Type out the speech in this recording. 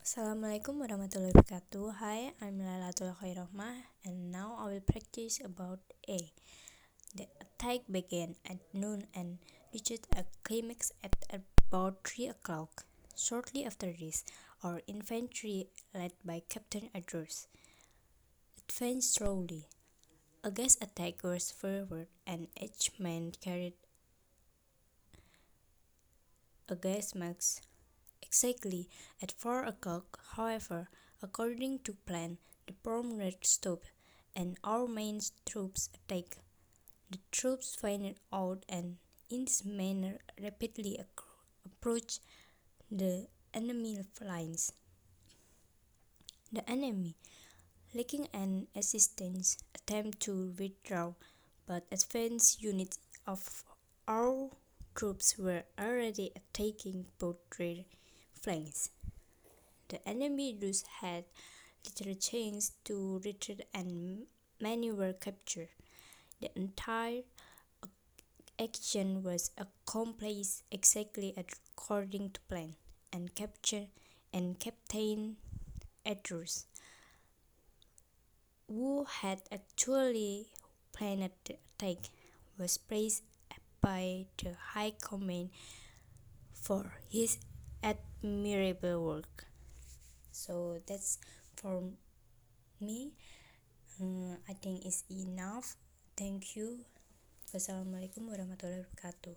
Assalamualaikum warahmatullahi wabarakatuh. Hi, I'm Lailatul Khairahmah and now I will practice about A. The attack began at noon and reached a climax at about 3 o'clock. Shortly after this, our infantry, led by Captain Edwards, advanced slowly. A gas attack was forward and each man carried a gas mask. Exactly at four o'clock, however, according to plan, the promenade stopped and our main troops attacked. The troops fired out and in this manner rapidly approached the enemy lines. The enemy, lacking an assistance, attempted to withdraw, but advanced units of our troops were already attacking both rear flanks. The enemy thus had little chance to retreat and many were captured. The entire action was accomplished exactly according to plan, and capture and Captain Edwards, who had actually planned the attack, was praised by the High Command for his admirable work. So that's for me. Uh, I think it's enough. Thank you. Wassalamualaikum warahmatullahi wabarakatuh.